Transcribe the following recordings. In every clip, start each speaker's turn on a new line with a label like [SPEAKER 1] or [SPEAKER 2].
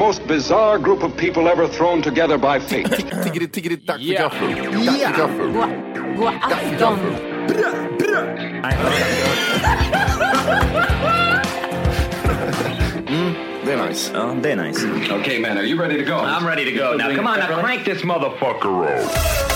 [SPEAKER 1] Most bizarre group of people ever thrown together by fate.
[SPEAKER 2] Tiggeri, tiggeri, dack för
[SPEAKER 3] Ja.
[SPEAKER 2] gaffel. För gaffel.
[SPEAKER 4] God afton!
[SPEAKER 2] Mm, det är nice.
[SPEAKER 5] Ja, det är nice.
[SPEAKER 1] okay, man, are you ready to go?
[SPEAKER 5] I'm ready to go. Now, come on, now crank this motherfucker up.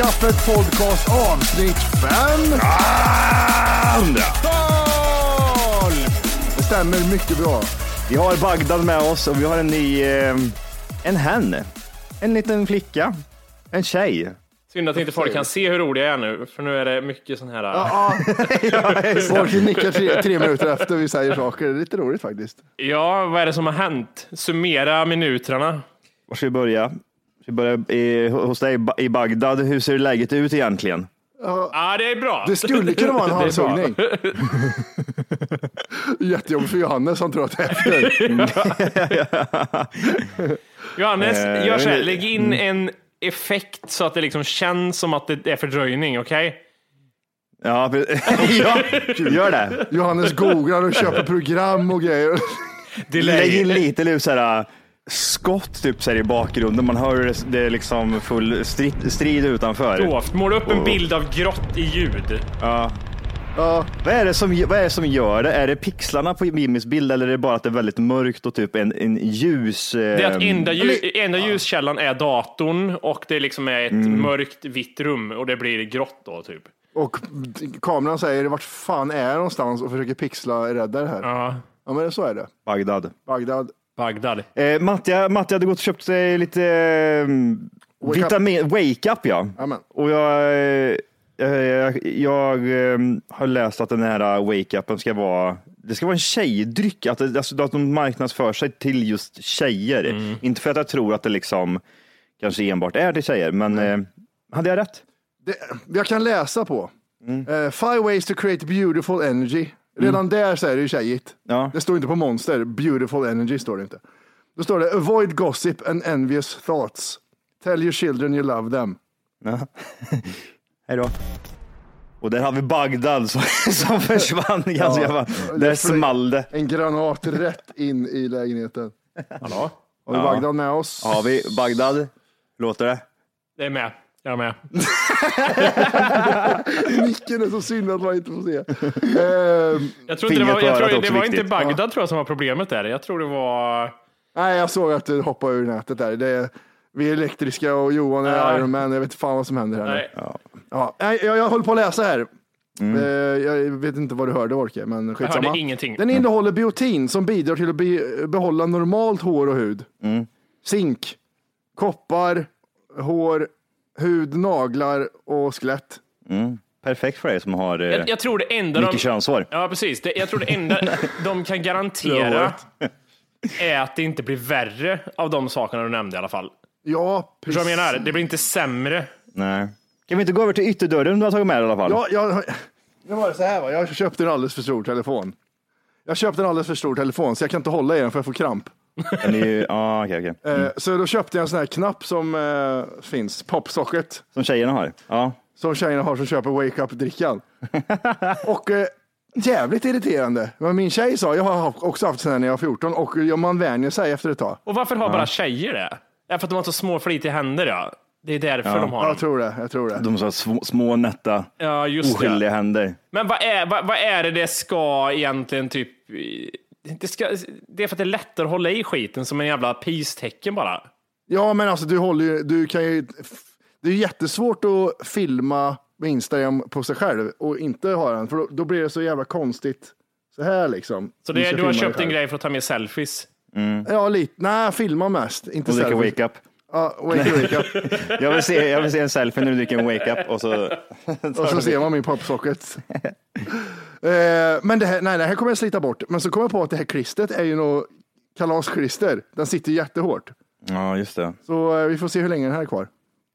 [SPEAKER 2] Kaffet podcast avsnitt 5.
[SPEAKER 5] Andra.
[SPEAKER 2] Det stämmer mycket bra.
[SPEAKER 5] Vi har Bagdad med oss och vi har en ny, eh, en hen. En liten flicka. En tjej.
[SPEAKER 3] Synd att inte folk kan se hur rolig jag är nu, för nu är det mycket sån här...
[SPEAKER 2] Ja, Folk nickar tre, tre minuter efter vi säger saker. Det är lite roligt faktiskt.
[SPEAKER 3] Ja, vad är det som har hänt? Summera minuterna.
[SPEAKER 5] Var ska vi börja? Vi börja i, hos dig i Bagdad? Hur ser läget ut egentligen?
[SPEAKER 3] Ja, det är bra.
[SPEAKER 2] Det skulle kunna vara en halshuggning. Jättejobbigt för Johannes han tror att det är efter.
[SPEAKER 3] Johannes,
[SPEAKER 5] Eh,
[SPEAKER 3] gör så här, lägg in en effekt så att det liksom känns som att det är fördröjning, okej?
[SPEAKER 5] Ja, pre- ja, gör det.
[SPEAKER 2] Johannes googlar och köper program och grejer.
[SPEAKER 5] Lägg in lite nu så här, skott typ så här, i bakgrunden. Man hör det, det är liksom full strid, strid utanför.
[SPEAKER 3] Dovt. Måla upp en
[SPEAKER 5] Och-
[SPEAKER 3] bild av grått i ljud.
[SPEAKER 5] Ja.
[SPEAKER 2] Ja,
[SPEAKER 5] Vad är, det som, vad är det som gör det? Är det pixlarna på Mimis bild eller är det bara att det är väldigt mörkt och typ en, en ljus...
[SPEAKER 3] Det är att
[SPEAKER 5] ehm,
[SPEAKER 3] enda, ljus, enda ljuskällan är datorn och det liksom är ett
[SPEAKER 5] Mm.
[SPEAKER 3] mörkt vitt rum och det blir grått då typ.
[SPEAKER 2] och kameran säger vart fan är jag någonstans och försöker pixla rädda det här.
[SPEAKER 3] Ja,
[SPEAKER 2] Ja men så är det.
[SPEAKER 5] Bagdad.
[SPEAKER 2] Bagdad.
[SPEAKER 3] Bagdad.
[SPEAKER 5] Eh, Mattia, Mattia hade gått och köpt sig lite eh,
[SPEAKER 2] Wake
[SPEAKER 5] vitamin, wake up ja.
[SPEAKER 2] Amen.
[SPEAKER 5] Och jag, eh, jag, jag eh, har läst att den här wake-upen ska vara det ska vara en tjejdryck, att, det, alltså, att de marknadsför sig till just tjejer.
[SPEAKER 2] Mm.
[SPEAKER 5] Inte för att jag tror att det liksom kanske enbart är till tjejer, men eh, hade jag rätt?
[SPEAKER 2] Det, jag kan läsa på.
[SPEAKER 5] Mm.
[SPEAKER 2] Eh, five ways to create beautiful energy. Redan där så är det ju tjejigt.
[SPEAKER 5] Ja.
[SPEAKER 2] Det står inte på monster. Beautiful energy står det inte. Då står det avoid gossip and envious thoughts. Tell your children you love them.
[SPEAKER 5] Ja. Hej då. Och där har vi Bagdad som, som försvann ganska
[SPEAKER 2] Ja,
[SPEAKER 5] Där small det.
[SPEAKER 2] En granat rätt in i lägenheten.
[SPEAKER 3] Hallå?
[SPEAKER 2] Har vi
[SPEAKER 5] Ja.
[SPEAKER 2] Bagdad med oss?
[SPEAKER 5] Har vi Bagdad? Låter det?
[SPEAKER 3] Det är med. Jag är med.
[SPEAKER 2] Nicken är så synd att man inte får se. Ehm,
[SPEAKER 3] Jag tror inte det var, jag tror, det var inte. Bagdad tror jag som var problemet där. Jag tror det var...
[SPEAKER 2] nej, jag såg att det hoppade ur nätet där. Det är, vi är elektriska och Johan är
[SPEAKER 3] Ja.
[SPEAKER 2] Iron Man. Jag vet inte fan vad som händer här nu.
[SPEAKER 3] Nej.
[SPEAKER 2] Ja, nej, jag, jag håller på att läsa här.
[SPEAKER 5] Mm.
[SPEAKER 2] Eh, jag vet inte vad du hörde Orke, men
[SPEAKER 3] Jag
[SPEAKER 2] skitsamma.
[SPEAKER 3] hörde ingenting.
[SPEAKER 2] Den innehåller biotin som bidrar till att be, behålla normalt hår och hud.
[SPEAKER 5] Mm.
[SPEAKER 2] Zink, koppar, hår, hud, naglar och skelett.
[SPEAKER 5] Mm. Perfekt för dig som har eh,
[SPEAKER 3] Jag, jag tror det enda de...
[SPEAKER 5] mycket könshår.
[SPEAKER 3] Ja, precis. Det, jag tror det enda de kan garantera är att det inte blir värre av de sakerna du nämnde i alla fall.
[SPEAKER 2] Ja,
[SPEAKER 3] Förstår du vad jag menar? Det blir inte sämre.
[SPEAKER 5] Nej. Kan vi inte gå över till ytterdörren du har tagit med dig i alla fall?
[SPEAKER 2] Ja, jag, nu var det så här va, jag köpte en alldeles för stor telefon. Jag köpte en alldeles för stor telefon så jag kan inte hålla i den för jag får kramp.
[SPEAKER 5] Är ni, ja, okej, okej.
[SPEAKER 2] Eh, Så då köpte jag en sån här knapp som eh, finns, popsocket,
[SPEAKER 5] Som tjejerna har? Ja.
[SPEAKER 2] som tjejerna har som köper wake up-drickan. och eh, jävligt irriterande. Men min tjej sa, jag har också haft sån här när jag var 14 och ja, man vänjer sig efter ett tag.
[SPEAKER 3] Och varför har bara tjejer det? Ja, för att de har så små flitiga händer ja. Det är därför de har
[SPEAKER 2] Jag
[SPEAKER 3] dem.
[SPEAKER 2] tror det, jag tror det.
[SPEAKER 5] De så små, små nätta,
[SPEAKER 3] Ja, just
[SPEAKER 5] oskyldiga
[SPEAKER 3] det.
[SPEAKER 5] händer.
[SPEAKER 3] Men vad är, vad, vad är det det ska egentligen typ... Det, ska, det är för att det är lättare att hålla i skiten som en jävla peace-tecken bara.
[SPEAKER 2] Ja, men alltså du håller ju, du kan ju, det är jättesvårt att filma med Instagram på sig själv och inte ha den, för då, då blir det så jävla konstigt så här liksom.
[SPEAKER 3] Så
[SPEAKER 2] Du
[SPEAKER 3] det,
[SPEAKER 2] ska
[SPEAKER 3] du har köpt en grej för att ta med selfies?
[SPEAKER 2] Ja, lite. Nej, filma mest. Inte
[SPEAKER 5] Och dricka wake up.
[SPEAKER 2] Ja, wake, wake up.
[SPEAKER 5] Jag vill, se, jag vill se en selfie när du dricker en wake up och så...
[SPEAKER 2] Och så ser man min popsocket. eh, men det här, nej, det här kommer jag slita bort. Men så kom jag på att det här klistret är ju något kalasklister. Den sitter jättehårt.
[SPEAKER 5] Ja, just det.
[SPEAKER 2] Så eh, vi får se hur länge den här är kvar.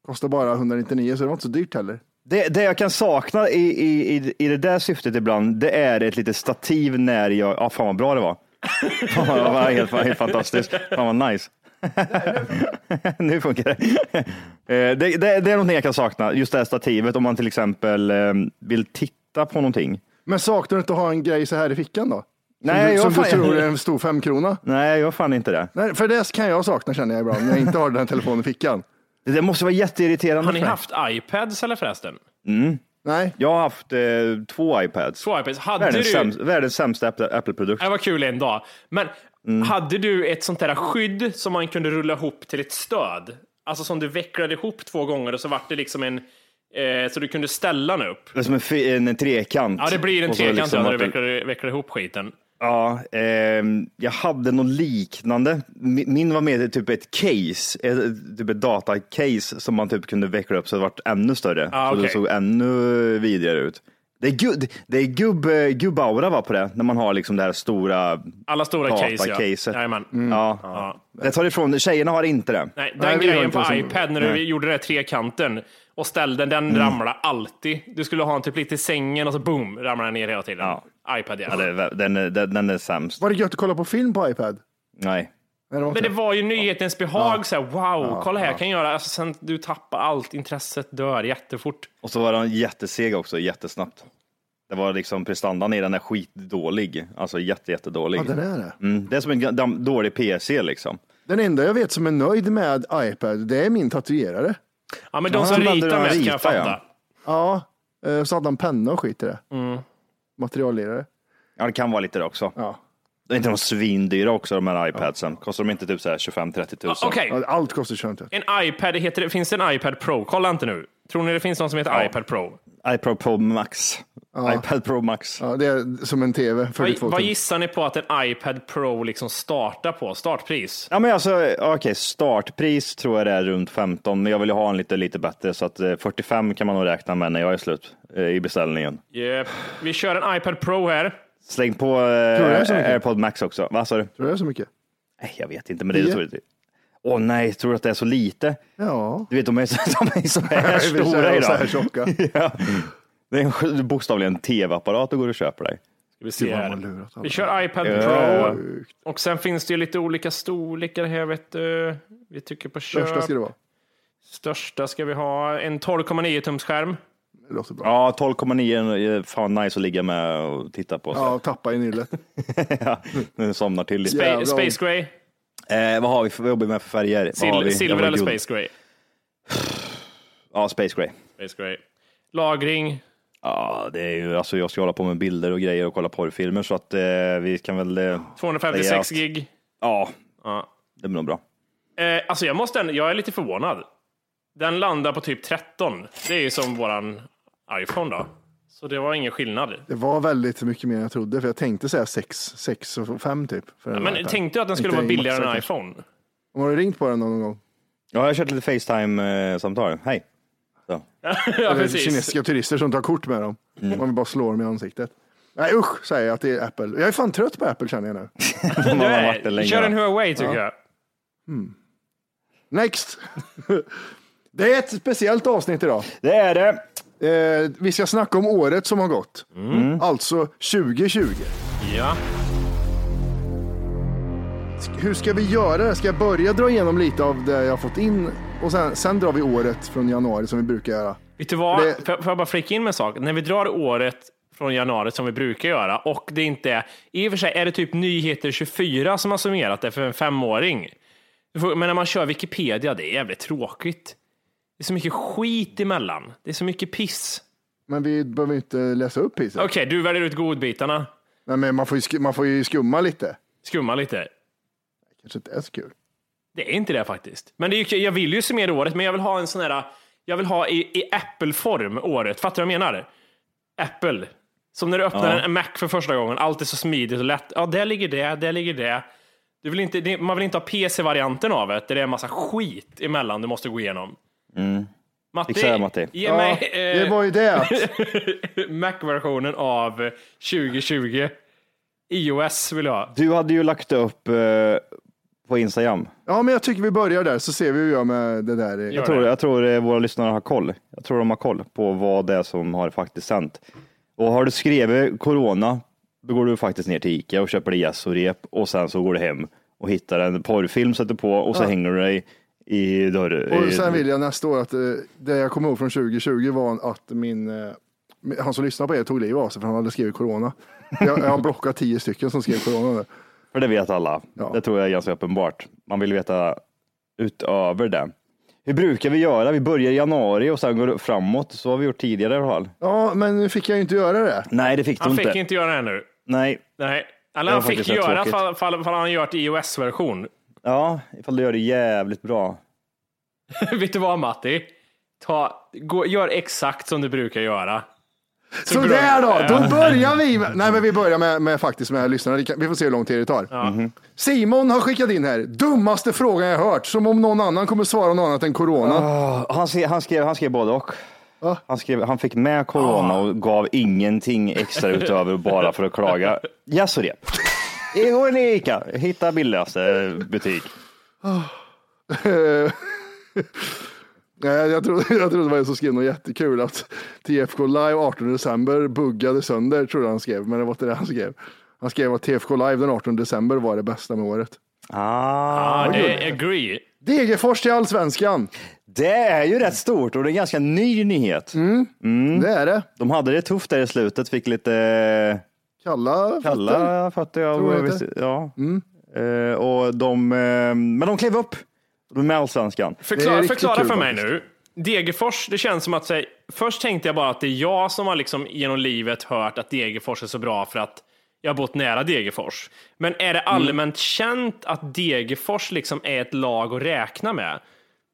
[SPEAKER 2] Kostar bara 199 så det var inte så dyrt heller.
[SPEAKER 5] Det, det jag kan sakna i, i, i, i det där syftet ibland, det är ett litet stativ när jag, ja fan vad bra det var. Fan, det var helt, helt fantastiskt. Fan vad nice. nu funkar det. Eh, det, det. Det är någonting jag kan sakna, just det här stativet om man till exempel vill titta på någonting.
[SPEAKER 2] Men saknar du inte att ha en grej så här i fickan då?
[SPEAKER 5] Nej,
[SPEAKER 2] som du,
[SPEAKER 5] jag
[SPEAKER 2] som du
[SPEAKER 5] fan-
[SPEAKER 2] tror är en stor femkrona?
[SPEAKER 5] Nej, jag fan inte det.
[SPEAKER 2] Nej, för det kan jag sakna känner jag ibland när jag inte har den här telefonen i fickan.
[SPEAKER 5] Det måste vara jätteirriterande.
[SPEAKER 3] Har ni haft iPads eller förresten?
[SPEAKER 2] Nej,
[SPEAKER 5] Jag har haft eh, två iPads.
[SPEAKER 3] Två iPads. Hade
[SPEAKER 5] Världens,
[SPEAKER 3] du...
[SPEAKER 5] sämst, världens sämsta Apple- Apple-produkt.
[SPEAKER 3] Det var kul en dag. Men
[SPEAKER 5] Mm.
[SPEAKER 3] hade du ett sånt där skydd som man kunde rulla ihop till ett stöd? Alltså som du vecklade ihop två gånger och så vart det liksom en... Eh, så du kunde ställa den upp.
[SPEAKER 5] Det är som en, en trekant.
[SPEAKER 3] Ja, det blir en trekant
[SPEAKER 5] liksom
[SPEAKER 3] när du vecklar, vecklar ihop skiten.
[SPEAKER 5] Ja, ehm, jag hade något liknande. Mi- Min var med i typ ett case, ett, typ ett datacase som man typ kunde veckla upp så det vart ännu större.
[SPEAKER 3] Ah,
[SPEAKER 5] Så det såg ännu vidare ut. Det är, gu- det är gubb, gubbaura va på det, när man har liksom det här stora
[SPEAKER 3] Alla stora case, ja.
[SPEAKER 5] datacaset.
[SPEAKER 3] Jajamän.
[SPEAKER 5] Ja.
[SPEAKER 3] Ja.
[SPEAKER 5] Det tar ifrån, tjejerna har inte det.
[SPEAKER 3] Nej, den
[SPEAKER 2] Nej,
[SPEAKER 3] grejen
[SPEAKER 2] inte
[SPEAKER 3] på iPad när du gjorde den trekanten och ställde den, den ramlade alltid. Du skulle ha en typ lite i sängen och så boom, ramlade den ner hela tiden.
[SPEAKER 5] Ja.
[SPEAKER 3] iPad ja.
[SPEAKER 5] Ja, den, är, den, den är sämst.
[SPEAKER 2] var det gött att kolla på film på iPad?
[SPEAKER 5] Nej.
[SPEAKER 2] Nej, det
[SPEAKER 3] Men det var ju nyhetens behag, så här, wow, kolla här kan jag göra, alltså, sen du tappar allt, intresset dör jättefort.
[SPEAKER 5] Och så var den jätteseg också, jättesnabbt. Det var liksom prestandan i den är skitdålig. Alltså jätte, jättedålig.
[SPEAKER 2] Ja, den är det.
[SPEAKER 5] Mm, det är som en dålig PC liksom.
[SPEAKER 2] Den enda jag vet som är nöjd med iPad, det är min tatuerare.
[SPEAKER 3] Ja, men de
[SPEAKER 5] Ja,
[SPEAKER 3] som
[SPEAKER 5] han
[SPEAKER 3] ritar mest kan jag fatta.
[SPEAKER 5] ja.
[SPEAKER 2] Ja, eh, så hade han penna och skit i det. Materiallirare.
[SPEAKER 5] Ja, det kan vara lite det också.
[SPEAKER 2] Ja.
[SPEAKER 5] Det är inte de svindyra också de här iPadsen. Kostar de inte typ så här 25-30 tusen?
[SPEAKER 2] Ja, Allt kostar 21 000.
[SPEAKER 3] en iPad, heter det, finns det en iPad Pro? Kolla inte nu. Tror ni det finns någon som heter
[SPEAKER 5] Ja.
[SPEAKER 3] iPad Pro?
[SPEAKER 5] iPad Pro Max. iPad Pro Max.
[SPEAKER 2] Ja, det är som en tv, 42
[SPEAKER 3] Vad, vad gissar ni på att en iPad Pro liksom startar på? Startpris?
[SPEAKER 5] Ja men alltså, okej, startpris tror jag det är runt 15, men jag vill ju ha en lite, lite bättre så att eh, 45 kan man nog räkna med när jag är slut eh, i beställningen.
[SPEAKER 3] Yep. Vi kör en iPad Pro här.
[SPEAKER 5] Släng på eh? AirPod Max också. Vad sa du?
[SPEAKER 2] Tror du det är så mycket?
[SPEAKER 5] Nej, jag vet inte, men det är
[SPEAKER 2] Tio?
[SPEAKER 5] Så. Åh nej, tror du att det är så lite?
[SPEAKER 2] Ja.
[SPEAKER 5] Du vet, de är så, de är så här
[SPEAKER 2] Det är
[SPEAKER 5] stora
[SPEAKER 2] så här
[SPEAKER 5] idag.
[SPEAKER 2] tjocka.
[SPEAKER 5] ja. Det är en, bokstavligen en tv-apparat du går och köper dig.
[SPEAKER 3] Ska vi se här.
[SPEAKER 2] man lurat alla.
[SPEAKER 3] Vi kör iPad
[SPEAKER 5] Ja.
[SPEAKER 3] Pro. Och sen finns det ju lite olika storlekar här vet du. Vi tycker på köp.
[SPEAKER 2] Största ska det vara.
[SPEAKER 3] Största ska vi ha. En 12,9 tums skärm.
[SPEAKER 2] Det låter bra.
[SPEAKER 5] Ja, 12,9 är fan nice att ligga med och titta på.
[SPEAKER 2] Ja, tappa i nyllet.
[SPEAKER 5] Ja, den somnar till lite.
[SPEAKER 3] Spa-
[SPEAKER 2] Jävlar.
[SPEAKER 3] Space Gray.
[SPEAKER 5] Eh, vad har vi för, jobbar med för färger?
[SPEAKER 3] Sil- silver eller
[SPEAKER 5] guld.
[SPEAKER 3] Space Gray?
[SPEAKER 5] Ja, Space Gray.
[SPEAKER 3] Space Gray. Lagring.
[SPEAKER 5] Ja, det är ju, alltså jag ska hålla på med bilder och grejer och kolla porrfilmer så att eh, vi kan väl... Eh,
[SPEAKER 3] 256
[SPEAKER 5] säga att-
[SPEAKER 3] gig.
[SPEAKER 5] Ja,
[SPEAKER 3] Ja.
[SPEAKER 5] det blir nog bra.
[SPEAKER 3] Eh, alltså jag måste jag är lite förvånad. Den landar på typ 13. Det är ju som våran iPhone då. Så det var ingen skillnad.
[SPEAKER 2] Det var väldigt mycket mer än jag trodde, för jag tänkte säga 6, 6 och 5 typ. För en
[SPEAKER 3] Men
[SPEAKER 2] iPad.
[SPEAKER 3] tänkte du att den skulle
[SPEAKER 2] Inte
[SPEAKER 3] vara billigare än iPhone?
[SPEAKER 2] Om har du ringt på den någon gång?
[SPEAKER 5] Ja, jag har kört lite Facetime-samtal. Hej. Så.
[SPEAKER 3] ja, precis.
[SPEAKER 2] kinesiska turister som tar kort med dem.
[SPEAKER 5] Mm.
[SPEAKER 2] Man vill bara slå dem i ansiktet. Nej usch, säger jag att det är Apple. Jag är fan trött på Apple känner jag nu.
[SPEAKER 5] Man
[SPEAKER 3] Du
[SPEAKER 5] har
[SPEAKER 3] är,
[SPEAKER 5] varit det länge.
[SPEAKER 3] kör en? Huawei tycker jag.
[SPEAKER 2] Next! Det är ett speciellt avsnitt idag.
[SPEAKER 5] Det är det.
[SPEAKER 2] Eh, vi ska snacka om året som har gått. Alltså 2020.
[SPEAKER 3] Ja.
[SPEAKER 2] Hur ska vi göra? Ska jag börja dra igenom lite av det jag har fått in och sen, sen drar vi året från januari som vi brukar göra.
[SPEAKER 3] Vet du vad?
[SPEAKER 2] Det-
[SPEAKER 3] Får jag bara flika in med en sak? När vi drar året från januari som vi brukar göra och det inte är, i och för sig är det typ Nyheter 24 som har summerat det för en femåring. Men när man kör Wikipedia, det är jävligt tråkigt. Det är så mycket skit emellan. Det är så mycket piss.
[SPEAKER 2] Men vi behöver inte läsa upp pisset.
[SPEAKER 3] Okej, du väljer ut godbitarna.
[SPEAKER 2] Nej, men man får, ju, sk- man får ju skumma lite.
[SPEAKER 3] Skumma lite.
[SPEAKER 2] Kanske inte är så kul.
[SPEAKER 3] Det är inte det faktiskt. Men det är, ju- jag vill ju summera året, men jag vill ha en sån här, jag vill ha i, i Apple-form året. Fattar du vad jag menar? Apple. Som när du öppnar en Mac för första gången, allt är så smidigt och lätt. Ja, där ligger det, där ligger det. Du vill inte, det man vill inte ha PC-varianten av det, där det är en massa skit emellan du måste gå igenom. Matti,
[SPEAKER 5] Fixa det, Matti.
[SPEAKER 3] ge mig
[SPEAKER 2] Det
[SPEAKER 3] eh,
[SPEAKER 2] var ju det att
[SPEAKER 3] Mac-versionen av 2020. iOS vill jag ha.
[SPEAKER 5] Du hade ju lagt upp eh, på Instagram.
[SPEAKER 2] Ja, men jag tycker vi börjar där så ser vi hur vi gör med det där.
[SPEAKER 5] Jag tror,
[SPEAKER 3] det.
[SPEAKER 5] jag tror eh, våra lyssnare har koll. Jag tror de har koll på vad det är som har faktiskt hänt. Och har du skrivit corona, då går du faktiskt ner till Ica och köper dig gäss och rep och sen så går du hem och hittar en porrfilm, sätter på och så hänger du dig i dörren.
[SPEAKER 2] Och sen vill jag nästa år att eh, det jag kommer ihåg från 2020 var att min, eh, han som lyssnade på er tog livet av sig för han hade skrivit corona. Jag, jag har blockat tio stycken som skrev corona. nu.
[SPEAKER 5] För det vet alla.
[SPEAKER 2] Ja.
[SPEAKER 5] Det tror jag är ganska uppenbart. Man vill veta utöver det. Hur brukar vi göra? Vi börjar i januari och sen går det framåt. Så har vi gjort tidigare i alla fall.
[SPEAKER 2] Ja, men nu fick jag ju inte göra det.
[SPEAKER 5] Nej, det fick du
[SPEAKER 3] Han
[SPEAKER 5] inte.
[SPEAKER 3] fick inte göra det nu.
[SPEAKER 5] Nej.
[SPEAKER 3] Nej.
[SPEAKER 5] Det
[SPEAKER 3] Eller han fick göra
[SPEAKER 5] tråkigt.
[SPEAKER 3] fall, fall, fall han gjort iOS-version.
[SPEAKER 5] Ja, ifall du gör det jävligt bra.
[SPEAKER 3] Vet du vad Matti? Ta, gå, gör exakt som du brukar göra.
[SPEAKER 2] Så där då, då börjar vi med, nej men vi börjar med, med faktiskt med lyssnarna. Kan- Vi får se hur lång tid det tar.
[SPEAKER 5] Mhm.
[SPEAKER 2] Simon har skickat in här, dummaste frågan jag hört, som om någon annan kommer svara något annat än corona.
[SPEAKER 5] Ah, Han skrev, han skrev, han skrev både och.
[SPEAKER 2] Va?
[SPEAKER 5] Han, skrev, han fick med corona och gav ingenting extra utöver bara för att klaga. Jaså det. Igår ni Ica, hitta billigaste butik.
[SPEAKER 2] Nej, jag trodde, jag trodde det var en som skrev något jättekul att TFK Live 18 december buggade sönder, trodde han skrev, men det var inte det han skrev. Han skrev att TFK Live den 18 december var det bästa med året.
[SPEAKER 5] Ah,
[SPEAKER 3] Ja, det är agree.
[SPEAKER 2] Degerfors till allsvenskan,
[SPEAKER 5] det är ju rätt stort och det är en ganska ny nyhet.
[SPEAKER 2] Mm. det är det.
[SPEAKER 5] De hade det tufft där i slutet, fick lite
[SPEAKER 2] Kalla, fötter.
[SPEAKER 5] kalla fötter. Ja,
[SPEAKER 2] Tror jag
[SPEAKER 5] visst, ja. Eh, och de, eh, men de klev upp. De är med allsvenskan.
[SPEAKER 2] Är
[SPEAKER 3] Förklara,
[SPEAKER 2] kul
[SPEAKER 3] för mig
[SPEAKER 2] faktiskt.
[SPEAKER 3] nu. Degerfors, det känns som att säg, först tänkte jag bara att det är jag som har liksom genom livet hört att Degerfors är så bra för att jag har bott nära Degerfors. Men är det
[SPEAKER 2] Mm.
[SPEAKER 3] allmänt känt att Degerfors liksom är ett lag att räkna med?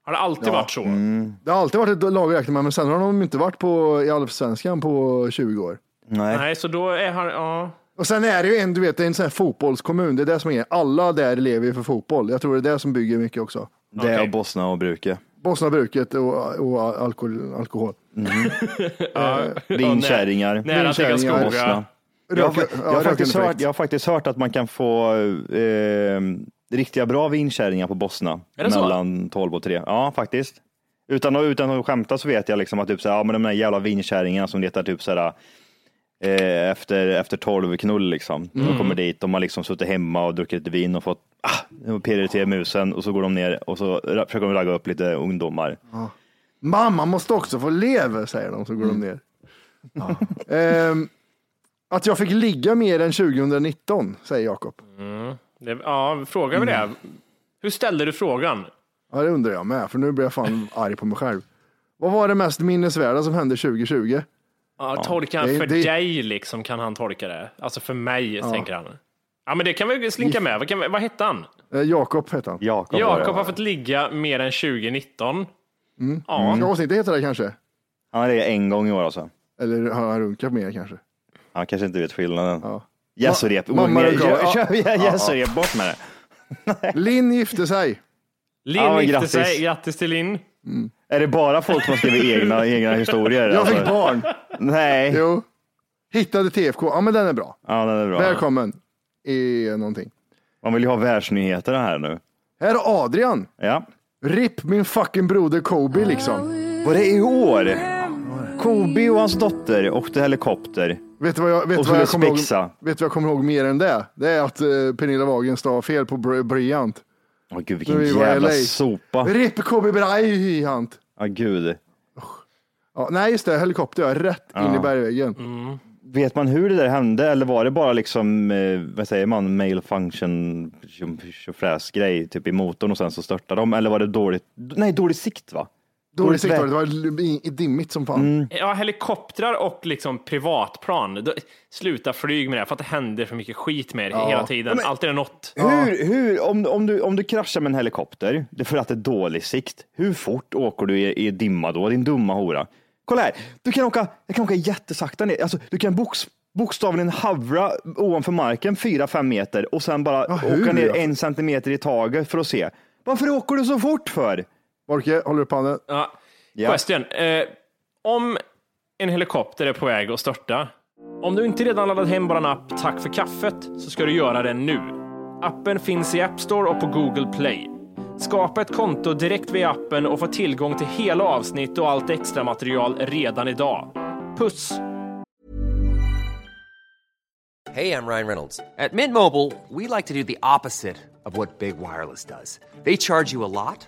[SPEAKER 3] Har det alltid varit så?
[SPEAKER 2] Mm. Det har alltid varit ett lag att räkna med, men sen har de inte varit på, i allsvenskan på 20 år.
[SPEAKER 5] Nej.
[SPEAKER 3] Nej, så då är han, ja.
[SPEAKER 2] Och sen är det ju en, du vet, det är en sån här fotbollskommun. Det är det som är Alla där lever ju för fotboll. Jag tror det är det som bygger mycket också.
[SPEAKER 5] Det är
[SPEAKER 3] Okej.
[SPEAKER 5] Bosna och Bruke.
[SPEAKER 2] Bosnabruket och, och alkohol. alkohol.
[SPEAKER 5] Vinkärringar.
[SPEAKER 3] Nära till
[SPEAKER 2] Vinkärringar.
[SPEAKER 3] Karlskoga.
[SPEAKER 5] Bosna. Jag, har, jag,
[SPEAKER 2] ja,
[SPEAKER 5] har faktiskt hört, jag har faktiskt hört att man kan få eh, riktiga bra vinkärringar på Bosna.
[SPEAKER 3] Det så?
[SPEAKER 5] mellan 12 och 3. Ja, faktiskt. Utan att, utan att skämta så vet jag liksom att typ så här, ja, men de där jävla vinkärringarna som letar typ så här, eh, efter, efter 12 knull liksom. De kommer dit, de har liksom suttit hemma och druckit lite vin och fått ah, PDT-musen och så går de ner och så försöker de ragga upp lite ungdomar.
[SPEAKER 2] Mamma måste också få leva, säger de, så går de ner. Ja. Ehm, att jag fick ligga mer än 2019, säger Jakob.
[SPEAKER 3] Det, ja, frågar vi det? Hur ställde du frågan?
[SPEAKER 2] Ja, det undrar jag med, för nu blir jag fan arg på mig själv. Vad var det mest minnesvärda som hände 2020?
[SPEAKER 3] Ja, tolkar han för
[SPEAKER 2] det-
[SPEAKER 3] dig liksom, kan han tolka det? Alltså för mig, tänker han. Ja, men det kan vi slinka med. Vad, kan, vi- vad hette han?
[SPEAKER 2] Eh, Jakob hette han.
[SPEAKER 5] Jakob.
[SPEAKER 3] Jakob har fått ligga mer än 2019. Ja,
[SPEAKER 2] Ska avsnittet heta det kanske?
[SPEAKER 5] Han är det en gång i år alltså.
[SPEAKER 2] Eller har han runkat mer kanske?
[SPEAKER 5] Han kanske inte vet skillnaden.
[SPEAKER 2] Ja.
[SPEAKER 5] Gässorep.
[SPEAKER 2] Ma- mamma. Ja.
[SPEAKER 5] Gässorep, bort med det.
[SPEAKER 2] Linn gifte sig.
[SPEAKER 3] Linn
[SPEAKER 5] Ja,
[SPEAKER 3] gifte
[SPEAKER 5] grattis.
[SPEAKER 3] sig. Grattis till Linn.
[SPEAKER 5] Är det bara folk som har skrivit egna, egna historier?
[SPEAKER 2] Jag
[SPEAKER 5] alltså?
[SPEAKER 2] fick barn.
[SPEAKER 5] Nej.
[SPEAKER 2] Jo. Hittade TFK. Ja, men den är bra.
[SPEAKER 5] Ja, den är bra.
[SPEAKER 2] Välkommen i någonting.
[SPEAKER 5] Man vill ju ha världsnyheter här nu.
[SPEAKER 2] Här är Adrian.
[SPEAKER 5] Ja.
[SPEAKER 2] RIP min fucking broder Kobe liksom.
[SPEAKER 5] Var det i år? Kobe och hans dotter åkte helikopter.
[SPEAKER 2] Vet du vad jag, vet
[SPEAKER 5] Och
[SPEAKER 2] vad jag, kommer ihåg, vet vad jag kommer ihåg mer än det? Det är att uh, Pernilla Wagen stavar fel på Br- Bryant.
[SPEAKER 5] Åh gud vilken
[SPEAKER 2] vi
[SPEAKER 5] jävla
[SPEAKER 2] LA.
[SPEAKER 5] sopa.
[SPEAKER 2] RIP Kobe Bryant.
[SPEAKER 5] Ja gud.
[SPEAKER 2] Ja, nej, just det. Helikopter, ja. Rätt in i bergväggen.
[SPEAKER 5] Vet man hur det där hände eller var det bara liksom, eh, vad säger man, mail function tjofräs grej typ i motorn och sen så störtade de? Eller var det dåligt, nej dålig sikt va?
[SPEAKER 2] Dålig sikt var det. Det var dimmigt som fan.
[SPEAKER 5] Mm.
[SPEAKER 3] Ja, helikoptrar och liksom privatplan. Då, sluta flyg med det, för att det händer för mycket skit med det hela tiden. Alltid är något.
[SPEAKER 5] Hur, hur om, om, du, om du kraschar med en helikopter, det är för att det är dålig sikt, hur fort åker du i, i dimma då, din dumma hora? Kolla här, du kan åka, jag kan åka jättesakta ner, alltså, du kan box, bokstavligen havra ovanför marken 4-5 meter och sen bara
[SPEAKER 2] hur
[SPEAKER 5] åka ner en centimeter i taget för att se. Varför åker du så fort för?
[SPEAKER 2] Orke, håller upp handen.
[SPEAKER 3] Ja.
[SPEAKER 5] Ja.
[SPEAKER 3] Question. Eh, om en helikopter är på väg att störta, om du inte redan laddat hem vår app Tack för kaffet så ska du göra det nu. Appen finns i App Store och på Google Play. Skapa ett konto direkt via appen och få tillgång till hela avsnitt och allt extra material redan idag. Puss!
[SPEAKER 6] Hey, I'm Ryan Reynolds. At Mint Mobile, we like to do the opposite of what Big Wireless does. They charge you a lot,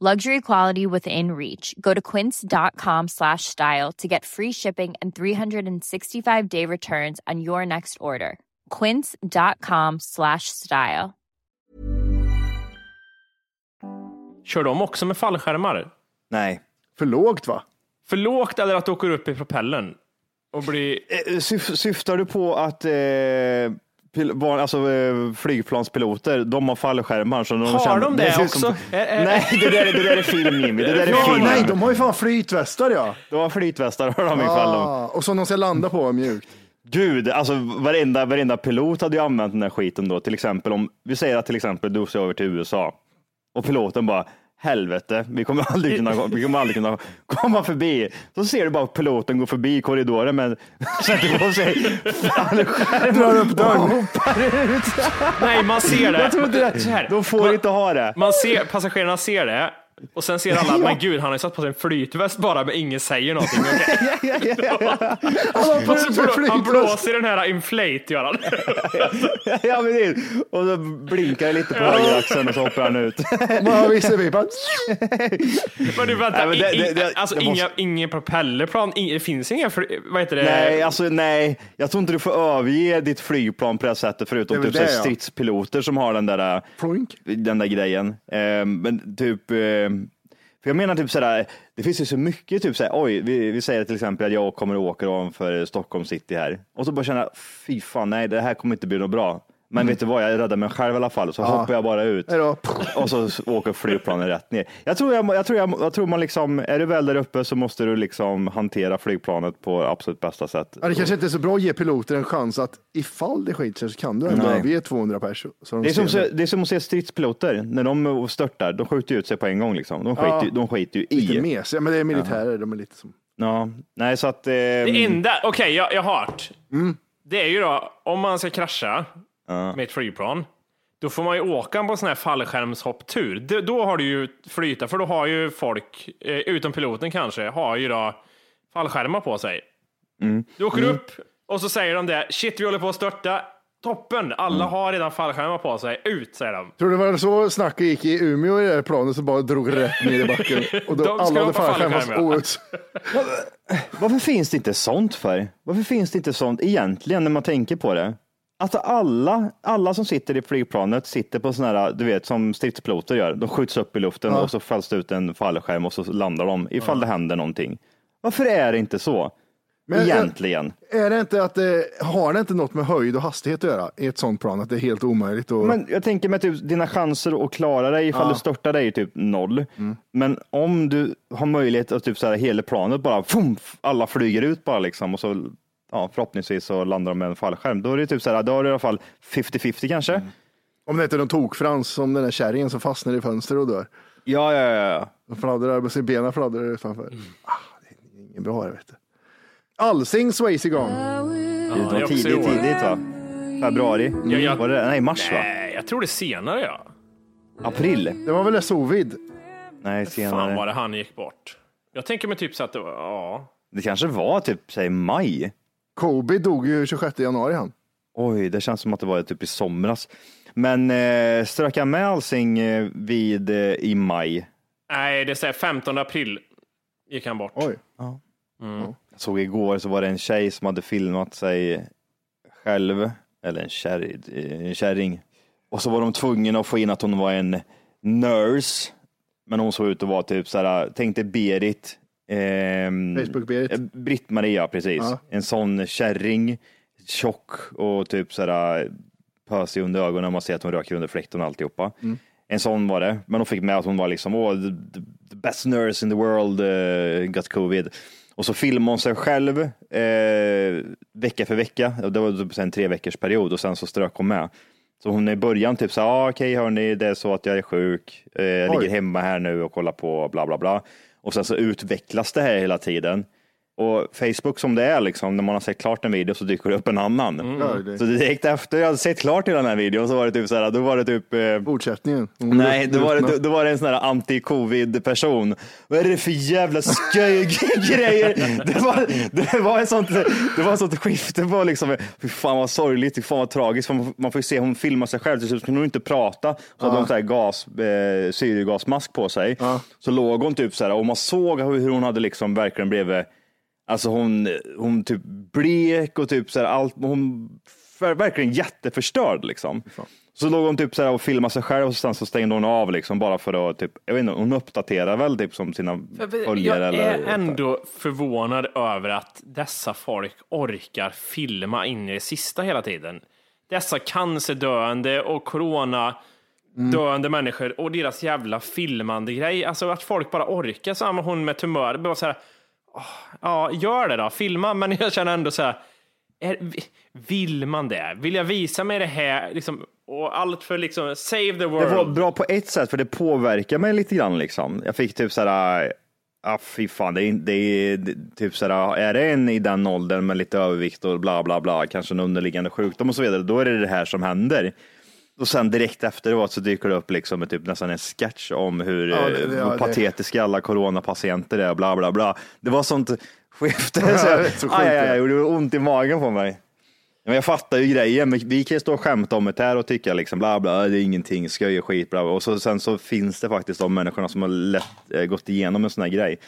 [SPEAKER 4] Luxury quality within reach. Go to quince.com slash style to get free shipping and 365 day returns on your next order. Quince.com slash style.
[SPEAKER 3] Kör de också med fallskärmar?
[SPEAKER 5] Nej.
[SPEAKER 2] För lågt va?
[SPEAKER 3] För lågt eller att du åker upp i propellen? Och blir...
[SPEAKER 5] Eh, Syf, syftar du på att eh, alltså, eh, flygplanspiloter, de har fallskärmar? Så de
[SPEAKER 3] Har
[SPEAKER 5] känner-
[SPEAKER 3] de det
[SPEAKER 5] ut
[SPEAKER 3] också?
[SPEAKER 5] Som, nej, det där, det där är film Jimmy. Det där är
[SPEAKER 2] Ja,
[SPEAKER 5] film.
[SPEAKER 2] nej, de har ju fan flytvästar ja.
[SPEAKER 5] De har flytvästar har de ifall de.
[SPEAKER 2] Ah, och som de ska landa på mjukt.
[SPEAKER 5] Gud, alltså varenda, varenda pilot hade ju använt den här skiten då. Till exempel om, vi säger att till exempel du ska över till USA och piloten bara Helvete, vi kommer aldrig kunna, vi kommer aldrig kunna komma förbi. Så ser du bara piloten gå förbi korridoren men sätter på sig fallskärm
[SPEAKER 2] Drar upp dörren.
[SPEAKER 5] och hoppar ut.
[SPEAKER 3] Nej, man ser det.
[SPEAKER 5] Jag
[SPEAKER 3] Så
[SPEAKER 5] det.
[SPEAKER 3] här.
[SPEAKER 5] De får
[SPEAKER 3] man,
[SPEAKER 5] inte ha det.
[SPEAKER 3] Man ser, passagerarna ser det och sen ser alla, men gud, han har ju satt på sig en flytväst bara, men ingen säger någonting.
[SPEAKER 2] Alla på
[SPEAKER 3] Och så
[SPEAKER 2] en
[SPEAKER 3] blå, han blåser den här inflate, gör han.
[SPEAKER 5] Ja, men det, och så blinkar det lite på högeraxeln och så hoppar han ut.
[SPEAKER 2] Man har visselpipa.
[SPEAKER 3] Men du vänta,
[SPEAKER 5] Nej, men det- det- det-
[SPEAKER 3] alltså inga,
[SPEAKER 5] måste-
[SPEAKER 3] inga propellerplan, inga, det finns inga, vad heter det?
[SPEAKER 5] Nej, alltså nej. Jag tror inte du får överge ditt flygplan på det här sättet förutom typ så här
[SPEAKER 2] det, ja.
[SPEAKER 5] stridspiloter som har den där,
[SPEAKER 2] Ploink.
[SPEAKER 5] den där grejen. Eh, men typ, eh, Ehm, för jag menar typ sådär, det finns ju så mycket typ såhär, oj, vi, vi säger till exempel att jag kommer att åka ovanför Stockholm city här och så bara känna, fy fan, nej, det här kommer inte bli något bra. Men vet du vad, jag räddar mig själv i alla fall, så hoppar jag bara ut.
[SPEAKER 2] Hej då.
[SPEAKER 5] Och så åker flygplanen rätt ner. Jag tror, jag, jag, tror jag, jag tror man liksom, är du väl där uppe så måste du liksom hantera flygplanet på absolut bästa sätt.
[SPEAKER 2] Ja, det kanske inte är så bra att ge piloter en chans att ifall det skiter sig så kan du ändå överge 200 pers. Så de
[SPEAKER 5] Det är, som,
[SPEAKER 2] ser
[SPEAKER 5] så- det är som att se stridspiloter, när de störtar, de skjuter ju ut sig på en gång. Liksom. De, skiter, ju- de skiter ju
[SPEAKER 2] lite
[SPEAKER 5] i.
[SPEAKER 2] mesiga, men det är militärer. De är lite som...
[SPEAKER 5] Ja, nej, så att, eh,
[SPEAKER 3] Det enda, okej, jag, jag har hört.
[SPEAKER 5] Mm.
[SPEAKER 3] Det är ju då, om man ska krascha med ett flygplan, då får man ju åka på en sån här fallskärmshopptur. Då har du ju flyta, för då har ju folk, eh, utom piloten kanske, har ju då fallskärmar på sig.
[SPEAKER 5] Mm.
[SPEAKER 3] Du åker upp och så säger de det, shit vi håller på att störta. Toppen, alla
[SPEAKER 5] Mm.
[SPEAKER 3] har redan fallskärmar på sig. Ut säger de.
[SPEAKER 2] Tror du det var så snacket gick i Umeå i det här planet så bara drog rätt ner i backen? Och då alla hade
[SPEAKER 3] hoppa
[SPEAKER 2] fallskärm fast
[SPEAKER 3] fallskärm, ja.
[SPEAKER 2] outs.
[SPEAKER 5] varför finns det inte sånt för? Varför finns det inte sånt egentligen när man tänker på det? Att alla, alla som sitter i flygplanet sitter på sådana här, du vet som stridspiloter gör. De skjuts upp i luften och så fälls det ut en fallskärm och så landar de ifall det händer någonting. Varför är det inte så?
[SPEAKER 2] Men-
[SPEAKER 5] Egentligen.
[SPEAKER 2] Är det inte att det, har det inte något med höjd och hastighet att göra i ett sånt plan? Att det är helt omöjligt? Och...
[SPEAKER 5] Men jag tänker med typ, dina chanser att klara dig ifall du störtar dig är typ noll. Men om du har möjlighet att typ så här, hela planet bara, fum, alla flyger ut bara liksom och så ja, förhoppningsvis så landar de med en fallskärm. Då är det typ så här, då har du i alla fall 50-50 kanske. Om
[SPEAKER 2] det inte är någon tokfrans som den där kärringen som fastnar i fönster och dör.
[SPEAKER 5] Ja, ja, ja. ja.
[SPEAKER 2] De fladdrar, med sina benen fladdrar utanför. Ah, det är ingen bra det vet du. Alsing Swayze igång.
[SPEAKER 5] det var
[SPEAKER 3] det är i
[SPEAKER 5] tidigt, tidigt va? Februari?
[SPEAKER 3] Ja, jag-
[SPEAKER 5] Var det, nej, mars va?
[SPEAKER 3] Nej, jag tror det är senare ja.
[SPEAKER 5] April?
[SPEAKER 2] Det var väl Sovid?
[SPEAKER 5] Nej,
[SPEAKER 3] Fan
[SPEAKER 5] senare.
[SPEAKER 3] var det han gick bort. Jag tänker mig typ så att det var, ja.
[SPEAKER 5] Det kanske var typ, säg maj.
[SPEAKER 2] Kobe dog ju 26 januari han.
[SPEAKER 5] Oj, det känns som att det var typ i somras. Men eh, strök jag med Alsing eh, vid eh, i maj?
[SPEAKER 3] Nej, det är så här 15 april gick han bort.
[SPEAKER 2] Oj.
[SPEAKER 5] Jag såg igår så var det en tjej som hade filmat sig själv, eller en, kär, en kärring. Och så var de tvungna att få in att hon var en nurse. Men hon såg ut att vara typ så här, tänk dig Berit. Ehm,
[SPEAKER 2] Facebook-Berit.
[SPEAKER 5] eh, Britt-Maria, precis.
[SPEAKER 2] Ja.
[SPEAKER 5] En sån kärring, tjock och typ så här pösig under ögonen. Man ser att hon röker under fläkten och alltihopa. En sån var det. Men hon fick med att hon var liksom, åh, the, best nurse in the world uh, got covid. Och så filmade hon sig själv eh, vecka för vecka. Det var typ en tre veckors period och sen så strök hon med. Så hon är i början typ så ah, okej hörni, det är så att jag är sjuk, eh, jag
[SPEAKER 2] Oj.
[SPEAKER 5] ligger hemma här nu och kollar på bla bla bla. Och sen så utvecklas det här hela tiden. Och Facebook som det är, liksom, när man har sett klart en video så dyker det upp en annan.
[SPEAKER 2] Ja, det-
[SPEAKER 5] Så direkt efter jag hade sett klart hela den här videon så var det typ så här, då var det typ eh,
[SPEAKER 2] Fortsättningen. Hon
[SPEAKER 5] Nej, då var, det, då, då var det en sån här anti-covid person. Vad är det för jävla sköj grejer? Det var, det var ett sånt, det var ett sånt skifte på liksom, fy fan vad sorgligt, fy fan vad tragiskt. Man, man får ju se hon filmar sig själv, till slut kunde hon inte prata. Så hade hon så här gas, eh, syrgasmask på sig. Så låg hon typ så här och man såg hur, hur hon hade liksom verkligen blivit, alltså hon, hon typ blek och typ så här allt, hon var verkligen jätteförstörd liksom. Så låg hon typ så här och filmade sig själv och sen så stängde hon av liksom bara för att typ, jag vet inte, hon uppdaterar väl typ som sina följare
[SPEAKER 3] Jag
[SPEAKER 5] eller.
[SPEAKER 3] är ändå förvånad över att dessa folk orkar filma in i det sista hela tiden. Dessa cancerdöende och corona döende människor och deras jävla filmande grej. Alltså att folk bara orkar. Samma hon med tumör. Bara så här, ja, gör det då. Filma. Men jag känner ändå så här, är, vill man det? Vill jag visa mig det här? Liksom, och allt för liksom, save the
[SPEAKER 5] Det
[SPEAKER 3] world.
[SPEAKER 5] var bra på ett sätt för det påverkar mig lite grann liksom. Jag fick typ så här, ah, fy fan, det är, det är det- typ så här, är det en i den åldern med lite övervikt och bla bla bla, kanske en underliggande sjukdom och så vidare, då är det det här som händer. Och sen direkt efteråt så dyker det upp liksom typ nästan en sketch om hur,
[SPEAKER 2] Ja, det-
[SPEAKER 5] eh,
[SPEAKER 2] det- ja,
[SPEAKER 5] hur patetiska alla coronapatienter är, bla bla bla. Det var sånt skifte.
[SPEAKER 2] Ja,
[SPEAKER 5] så jag,
[SPEAKER 2] så
[SPEAKER 5] aj, aj, aj, och det var ont i magen på mig. Men jag fattar ju grejen, men vi kan ju stå och skämta om det här och tycka liksom bla bla, det är ingenting, skoj och skit, bla, bla. Och så, sen så finns det faktiskt de människorna som har lätt, eh, gått igenom en sån här grej.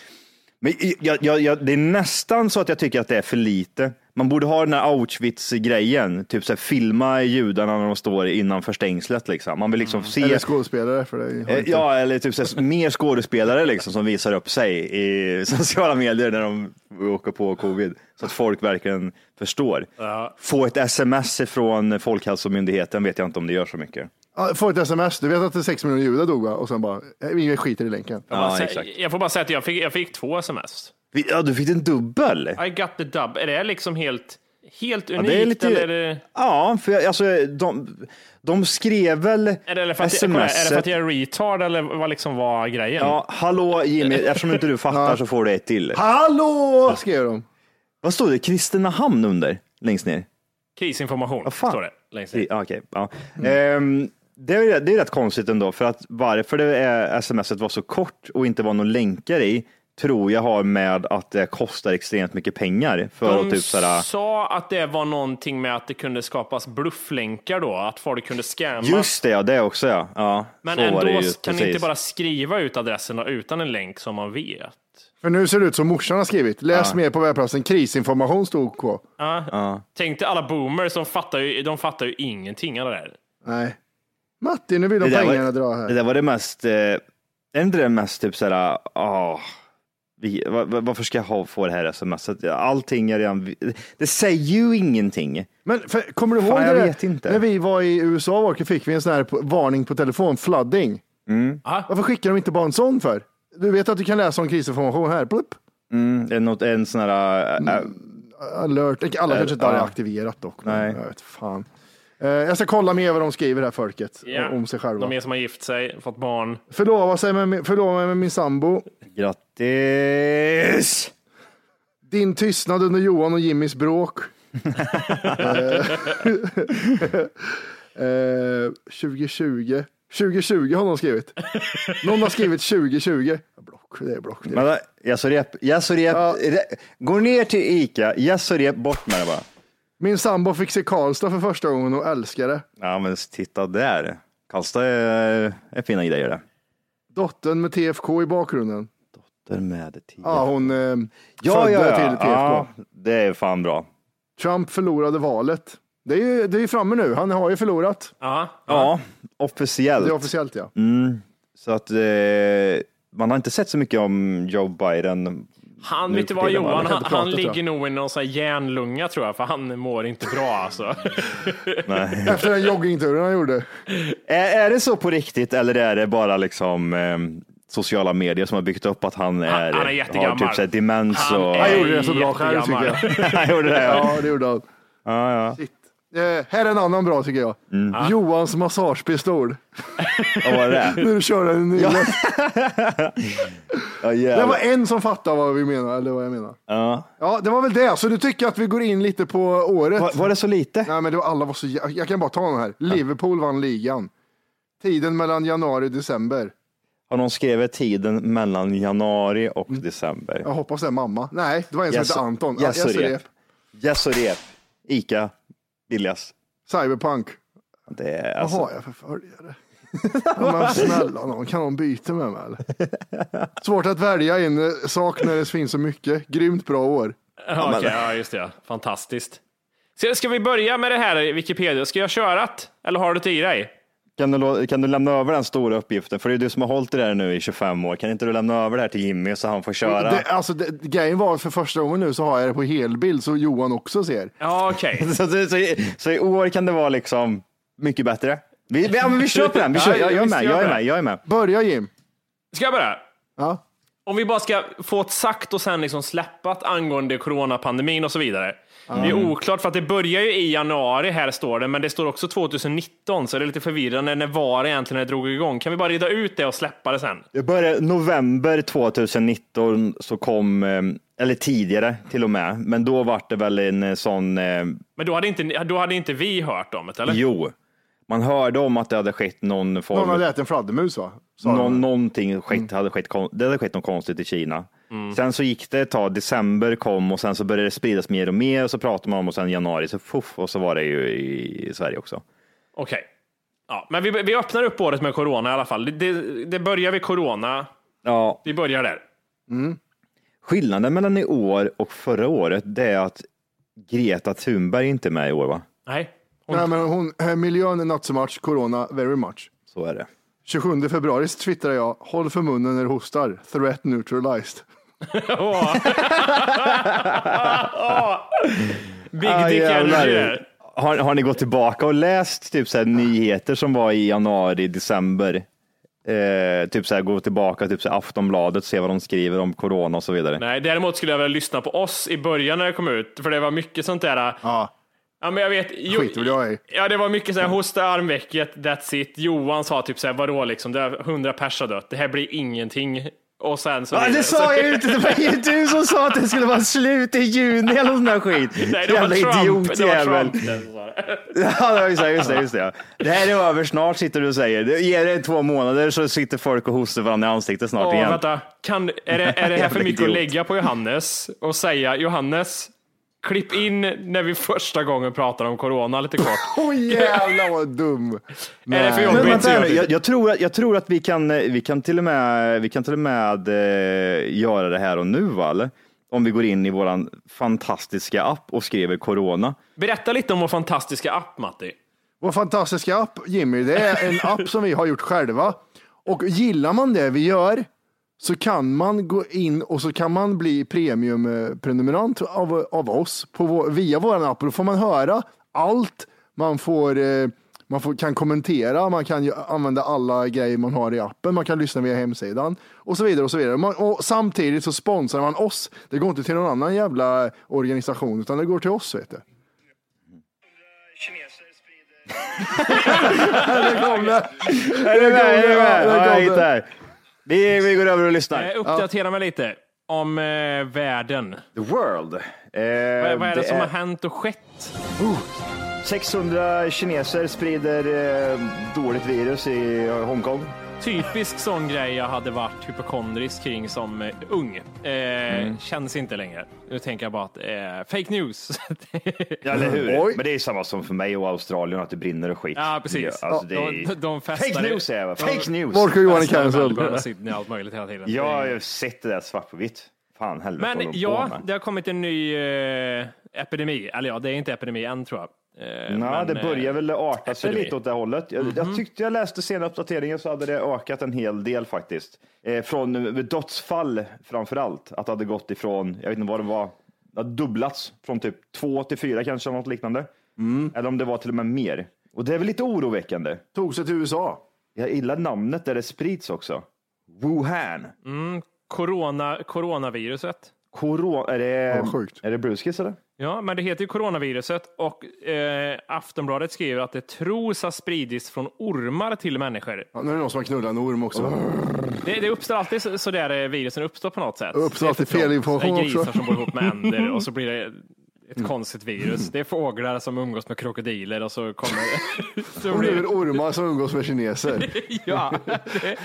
[SPEAKER 5] Men jag, jag, jag, det är nästan så att jag tycker att det är för lite. Man borde ha den här Auschwitz-grejen, typ så här, filma judarna när de står innanför stängslet. Liksom. Man vill liksom se
[SPEAKER 2] Eller skådespelare för det. har
[SPEAKER 5] Eh, Ja, eller typ så här, mer skådespelare liksom, som visar upp sig i sociala medier när de åker på covid. Så att folk verkligen förstår. Få ett sms från Folkhälsomyndigheten vet jag inte om det gör så mycket.
[SPEAKER 2] Ja, Få ett sms, du vet att det är sex miljoner judar dog va? Och sen bara, eh, vi skiter i länken.
[SPEAKER 3] Jag,
[SPEAKER 5] Ja,
[SPEAKER 3] sä-
[SPEAKER 5] exakt.
[SPEAKER 3] jag får bara säga att jag fick, jag fick två sms.
[SPEAKER 5] Ja, du fick en dubbel.
[SPEAKER 3] I got the dub. Är det liksom helt, helt
[SPEAKER 5] Ja,
[SPEAKER 3] unikt?
[SPEAKER 5] det är lite-
[SPEAKER 3] eller är det,
[SPEAKER 5] Ja, för jag- alltså, de, de skrev väl
[SPEAKER 3] är det, eller för att, jag, är
[SPEAKER 5] sms.
[SPEAKER 3] det för att jag är retard eller vad liksom var grejen?
[SPEAKER 5] Ja, hallå Jimmy, eftersom inte du fattar så får du ett till.
[SPEAKER 2] Hallå! skrev de.
[SPEAKER 5] Vad stod det? Kristinehamn under, längst ner?
[SPEAKER 3] Krisinformation
[SPEAKER 5] fan?
[SPEAKER 3] står det längst ner.
[SPEAKER 5] Ja, okej, ja. Ehm, det, är, det är rätt konstigt ändå, för att varför det är, smset var så kort och inte var några länkar i, tror jag har med att det kostar extremt mycket pengar. För
[SPEAKER 3] De
[SPEAKER 5] att typ sådär,
[SPEAKER 3] sa att det var någonting med att det kunde skapas blufflänkar då, att folk kunde scamma.
[SPEAKER 5] just det, ja, det också ja. ja
[SPEAKER 3] Men ändå
[SPEAKER 5] det ju,
[SPEAKER 3] kan ni
[SPEAKER 5] precis.
[SPEAKER 3] inte bara skriva ut adresserna utan en länk som man vet.
[SPEAKER 2] För nu ser det ut som morsan har skrivit. Läs mer på webbplatsen. Krisinformation stod på.
[SPEAKER 3] Ja. Tänk dig alla boomers, de fattar ju, de fattar ju ingenting av det där.
[SPEAKER 2] Nej. Matti, nu vill de
[SPEAKER 5] Det
[SPEAKER 2] pengarna
[SPEAKER 5] var,
[SPEAKER 2] dra
[SPEAKER 5] det
[SPEAKER 2] här.
[SPEAKER 5] där var det mest, eh, är inte det mest typ såhär, ah, vi, va- va- varför ska jag ha, få det här smset? Allting är redan, det säger ju ingenting.
[SPEAKER 2] Men för, kommer du ihåg
[SPEAKER 5] Fan, jag
[SPEAKER 2] det där?
[SPEAKER 5] vet inte.
[SPEAKER 2] När vi var i USA var, fick vi en sån här varning på telefon, flooding.
[SPEAKER 3] Ah.
[SPEAKER 2] Varför skickar de inte bara en sån för? Du vet att du kan läsa om krisinformation här. Plupp.
[SPEAKER 5] Mm, det är något, en sån här, äh, äh,
[SPEAKER 2] Alert. Alla kanske inte har aktiverat dock. men
[SPEAKER 5] Nej.
[SPEAKER 2] Jag vet fan. Eh, Jag ska kolla med vad de skriver här folket
[SPEAKER 3] Ja.
[SPEAKER 2] om sig själva.
[SPEAKER 3] De är som har gift sig, fått barn.
[SPEAKER 2] Förlova, sig med, min- förlova mig med min sambo.
[SPEAKER 5] grattis!
[SPEAKER 2] Din tystnad under Johan och Jimmys bråk. Eh, eh, 2020. 2020 har någon skrivit. Någon har skrivit 2020. Block, det är block. Det är.
[SPEAKER 5] Men, yes och rep, yes och rep,
[SPEAKER 2] Ja.
[SPEAKER 5] re, gå ner till Ica, yes och rep, bort med det bara.
[SPEAKER 2] Min sambo fick se Karlstad för första gången och älskar det.
[SPEAKER 5] Ja men titta där, Karlstad är, är fina grejer det.
[SPEAKER 2] Dottern med TFK i bakgrunden.
[SPEAKER 5] Där med tio.
[SPEAKER 2] Ja, hon eh,
[SPEAKER 5] ja,
[SPEAKER 2] födde
[SPEAKER 5] ja, ja.
[SPEAKER 2] till TFK.
[SPEAKER 5] ja, det är fan bra.
[SPEAKER 2] Trump förlorade valet. Det är ju det är ju framme nu. Han har ju förlorat.
[SPEAKER 3] Ja.
[SPEAKER 5] Ja, officiellt.
[SPEAKER 2] Det är officiellt ja.
[SPEAKER 5] Så att eh, man har inte sett så mycket om Joe Biden.
[SPEAKER 3] Han,
[SPEAKER 5] Nu
[SPEAKER 3] vet du vad? Johan, han,
[SPEAKER 2] prata,
[SPEAKER 3] han ligger nog i någon sån här järnlunga tror jag, för han mår inte bra alltså.
[SPEAKER 2] Efter den joggingturen han gjorde.
[SPEAKER 5] Är, är det så på riktigt eller är det bara liksom eh, sociala medier som har byggt upp att han är,
[SPEAKER 3] han är
[SPEAKER 5] har typ så här demens
[SPEAKER 3] Han
[SPEAKER 5] och...
[SPEAKER 3] är
[SPEAKER 2] Han gjorde det så bra själv tycker jag.
[SPEAKER 5] Han gjorde det ja.
[SPEAKER 2] Ja, det gjorde han.
[SPEAKER 5] ja, ja.
[SPEAKER 2] Shit. Eh, här är en annan bra tycker jag. Johans massagepistol.
[SPEAKER 5] Vad var det?
[SPEAKER 2] När du kör den nyllet.
[SPEAKER 5] Ja,
[SPEAKER 2] Det
[SPEAKER 5] jävlar.
[SPEAKER 2] var en som fattade vad vi menar, eller vad jag menar.
[SPEAKER 5] ja.
[SPEAKER 2] Ja, det var väl det. Så du tycker att vi går in lite på året?
[SPEAKER 5] var, var det så lite?
[SPEAKER 2] Nej, men det var, alla var så jä- Jag kan bara ta den här. Liverpool vann ligan. Tiden mellan januari och december.
[SPEAKER 5] Har någon skrivit tiden mellan januari och december?
[SPEAKER 2] Jag hoppas det är mamma. Nej, det var en som
[SPEAKER 5] Yes-
[SPEAKER 2] hette Anton.
[SPEAKER 5] yes
[SPEAKER 2] Ja, yes och
[SPEAKER 5] rep.
[SPEAKER 2] rep.
[SPEAKER 5] Yes och rep. Ica, billigast.
[SPEAKER 2] Cyberpunk.
[SPEAKER 5] Det är
[SPEAKER 2] Vad
[SPEAKER 5] alltså...
[SPEAKER 2] har jag för följare? ja, men snälla någon, kan någon byta med mig eller? Svårt att välja en eh, sak när det finns så mycket. Grymt bra år.
[SPEAKER 3] Ja, okej, ja, just det. Ja. Fantastiskt. Ska, ska vi börja med det här i Wikipedia? Ska jag köra det? Eller har du det i dig?
[SPEAKER 5] Kan du, kan du lämna över den stora uppgiften? För det är du som har hållit det där nu i 25 år. Kan inte du lämna över det här till Jimmy så han får köra?
[SPEAKER 2] Det, alltså, det, grejen var för första gången nu så har jag det på helbild så Johan också ser.
[SPEAKER 3] Ja, okej.
[SPEAKER 5] Så, så, så, i- så i år kan det vara liksom mycket bättre. Vi, vi, ja, men vi kör på den. Vi kör.
[SPEAKER 3] Ja,
[SPEAKER 5] Jag, jag är med. Jag är
[SPEAKER 3] det.
[SPEAKER 5] med. Jag är med.
[SPEAKER 2] Börja Jim.
[SPEAKER 3] Ska jag börja?
[SPEAKER 2] Ja.
[SPEAKER 3] Om vi bara ska få ett sagt och sen liksom släppat angående coronapandemin och så vidare. Det är oklart för att det börjar ju i januari, här står det, men det står också 2019, så det är lite förvirrande. När var det egentligen när det drog igång? Kan vi bara reda ut det och släppa det sen?
[SPEAKER 5] Det började november 2019 så kom, eh, eller tidigare till och med, men då var det väl en eh, sån, eh,
[SPEAKER 3] Men då hade inte, då hade inte vi hört om det, eller?
[SPEAKER 5] jo, man hörde om att det hade skett någon form
[SPEAKER 2] Någon hade ätit en fladdermus va? Sa.
[SPEAKER 5] Någon, någonting skett, hade skett, det hade skett något konstigt i Kina. Sen så gick det ett tag, december kom och sen så började det spridas mer och mer och så pratade man om och sen januari så fuff och så var det ju i, Sverige också.
[SPEAKER 3] Okej. Ja, men vi, vi öppnar upp året med corona i alla fall. Det, det, det börjar vid corona.
[SPEAKER 5] Ja,
[SPEAKER 3] Vi börjar där.
[SPEAKER 5] skillnaden mellan i år och förra året det är att Greta Thunberg inte är med i år va?
[SPEAKER 3] Nej.
[SPEAKER 2] Nej, men hon, eh, miljön är not so much, corona very much.
[SPEAKER 5] Så är det.
[SPEAKER 2] 27 februari twittrar jag, håll för munnen när du hostar, threat neutralized.
[SPEAKER 3] Big
[SPEAKER 5] Ah,
[SPEAKER 3] dick energy.
[SPEAKER 5] Har, har ni gått tillbaka och läst typ så här, nyheter som var i januari, december? Eh, typ så här, gå tillbaka till typ så här, Aftonbladet, se vad de skriver om corona och så vidare.
[SPEAKER 3] Nej, däremot skulle jag vilja lyssna på oss i början när det kom ut, för det var mycket sånt där.
[SPEAKER 2] Ja,
[SPEAKER 3] Ja, men jag vet. Jo,
[SPEAKER 2] skiter väl jag i.
[SPEAKER 3] Ja, det var mycket så här, hosta armvecket, that's it. Johan sa typ så här, vadå liksom, det är 100 pers har dött, det här blir ingenting. Och sen så
[SPEAKER 5] Ja, det sa jag ju inte. Det var ju du som sa att det skulle vara slut i juni eller sån där skit.
[SPEAKER 3] Nej, det var
[SPEAKER 5] Jävla
[SPEAKER 3] Trump. Var sa det.
[SPEAKER 5] Ja, det var just det, just det, just det. Det här är över snart sitter du och säger. Ge det två månader så sitter folk och hostar varandra i ansiktet snart
[SPEAKER 3] Åh,
[SPEAKER 5] igen.
[SPEAKER 3] vänta. Kan, är, det, är det här för mycket att
[SPEAKER 5] idiot.
[SPEAKER 3] lägga på Johannes och säga Johannes, Klipp in när vi första gången pratar om corona lite kort.
[SPEAKER 2] Åh jävlar vad dum.
[SPEAKER 3] Är det för
[SPEAKER 2] Nej.
[SPEAKER 3] jobbigt?
[SPEAKER 5] Men vänta jag, jag, tror, att- jag tror att vi kan, eh, vi kan till och med, vi kan till och med eh, göra det här och nu, va? Eller? Om vi går in i våran fantastiska app och skriver corona.
[SPEAKER 3] Berätta lite om vår fantastiska app, Matti.
[SPEAKER 2] Vår fantastiska app, Jimmy, det är en app som vi har gjort själva. Och gillar man det vi gör så kan man gå in och så kan man bli premiumprenumerant av, av oss på vår, via vår app. Då får man höra allt. Man får, eh, man får, kan kommentera, man kan använda alla grejer man har i appen, man kan lyssna via hemsidan och så vidare. Och så vidare. Man, och samtidigt så sponsrar man oss. Det går inte till någon annan jävla organisation utan det går till oss. Vet du. Där kom det!
[SPEAKER 5] Är du med? Är med? Vi, vi går över och lyssnar.
[SPEAKER 3] Eh, uppdatera mig lite om eh, världen.
[SPEAKER 5] The World. Eh,
[SPEAKER 3] Vad, vad är det, som har hänt och skett?
[SPEAKER 5] 600 kineser sprider eh, dåligt virus i Hongkong.
[SPEAKER 3] Typisk sån grej jag hade varit hypokondrisk kring som eh, ung. Eh, Känns inte längre. Nu tänker jag bara att eh, fake news.
[SPEAKER 5] Ja, eller hur?
[SPEAKER 2] Oj.
[SPEAKER 5] Men det är samma som för mig och Australien, att det brinner och skit.
[SPEAKER 3] ja, precis.
[SPEAKER 5] Ja, alltså, det är...
[SPEAKER 3] de, de festar
[SPEAKER 5] Fake news är jag. Fake news.
[SPEAKER 2] Vart ska Johan är
[SPEAKER 3] i
[SPEAKER 2] cancelled?
[SPEAKER 3] Och Sydney och allt möjligt hela tiden.
[SPEAKER 5] Jag har ju sett det där svart på vitt. Fan helvete
[SPEAKER 3] Men ja, det har kommit en ny eh, epidemi. Eller ja, det är inte epidemi än tror jag. Eh, men,
[SPEAKER 5] det börjar
[SPEAKER 3] eh,
[SPEAKER 5] väl arta sig lite åt det hållet. Jag, jag tyckte jag läste sen uppdateringen så hade det ökat en hel del faktiskt. Eh, från eh, dödsfall framför allt. Att det hade gått ifrån, jag vet inte vad det var, det hade dubblats från typ två till fyra kanske, något liknande. Eller om det var till och med mer. Och det är väl lite oroväckande.
[SPEAKER 2] Tog sig till USA.
[SPEAKER 5] Jag gillar namnet där det sprids också. Wuhan.
[SPEAKER 3] Corona, coronaviruset.
[SPEAKER 5] Corona, är det,
[SPEAKER 2] sjukt.
[SPEAKER 5] är det Bruskis eller?
[SPEAKER 3] Ja, men det heter ju coronaviruset och eh, Aftonbladet skriver att det tros ha spridits från ormar till människor.
[SPEAKER 2] Ja, nu är det någon som har knullat en orm också.
[SPEAKER 3] Det, det uppstår alltid så, så där eh, virusen uppstår på något sätt.
[SPEAKER 2] Det uppstår alltid fel information
[SPEAKER 3] Det är grisar
[SPEAKER 2] också.
[SPEAKER 3] som bor ihop med änder och så blir det ett konstigt virus. Det är fåglar som umgås med krokodiler och så kommer så
[SPEAKER 2] Och nu
[SPEAKER 3] blir
[SPEAKER 2] är det ormar som umgås med kineser.
[SPEAKER 3] Ja, det,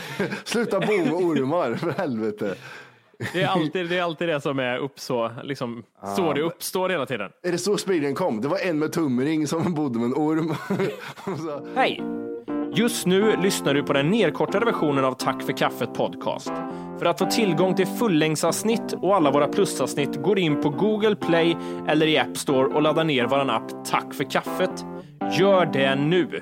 [SPEAKER 2] Sluta bo med ormar, för helvete.
[SPEAKER 3] Det, är alltid, det är alltid det som är uppså, liksom, så det uppstår hela tiden.
[SPEAKER 2] Är det så spridningen kom? Det var en med tumring som bodde med en orm. Så-
[SPEAKER 3] Hej! Just nu lyssnar du på den nedkortade versionen av Tack för kaffet podcast. För att få tillgång till fullängdsavsnitt och alla våra plusavsnitt går in på Google Play eller i App Store och laddar ner vår app Tack för kaffet. Gör det nu!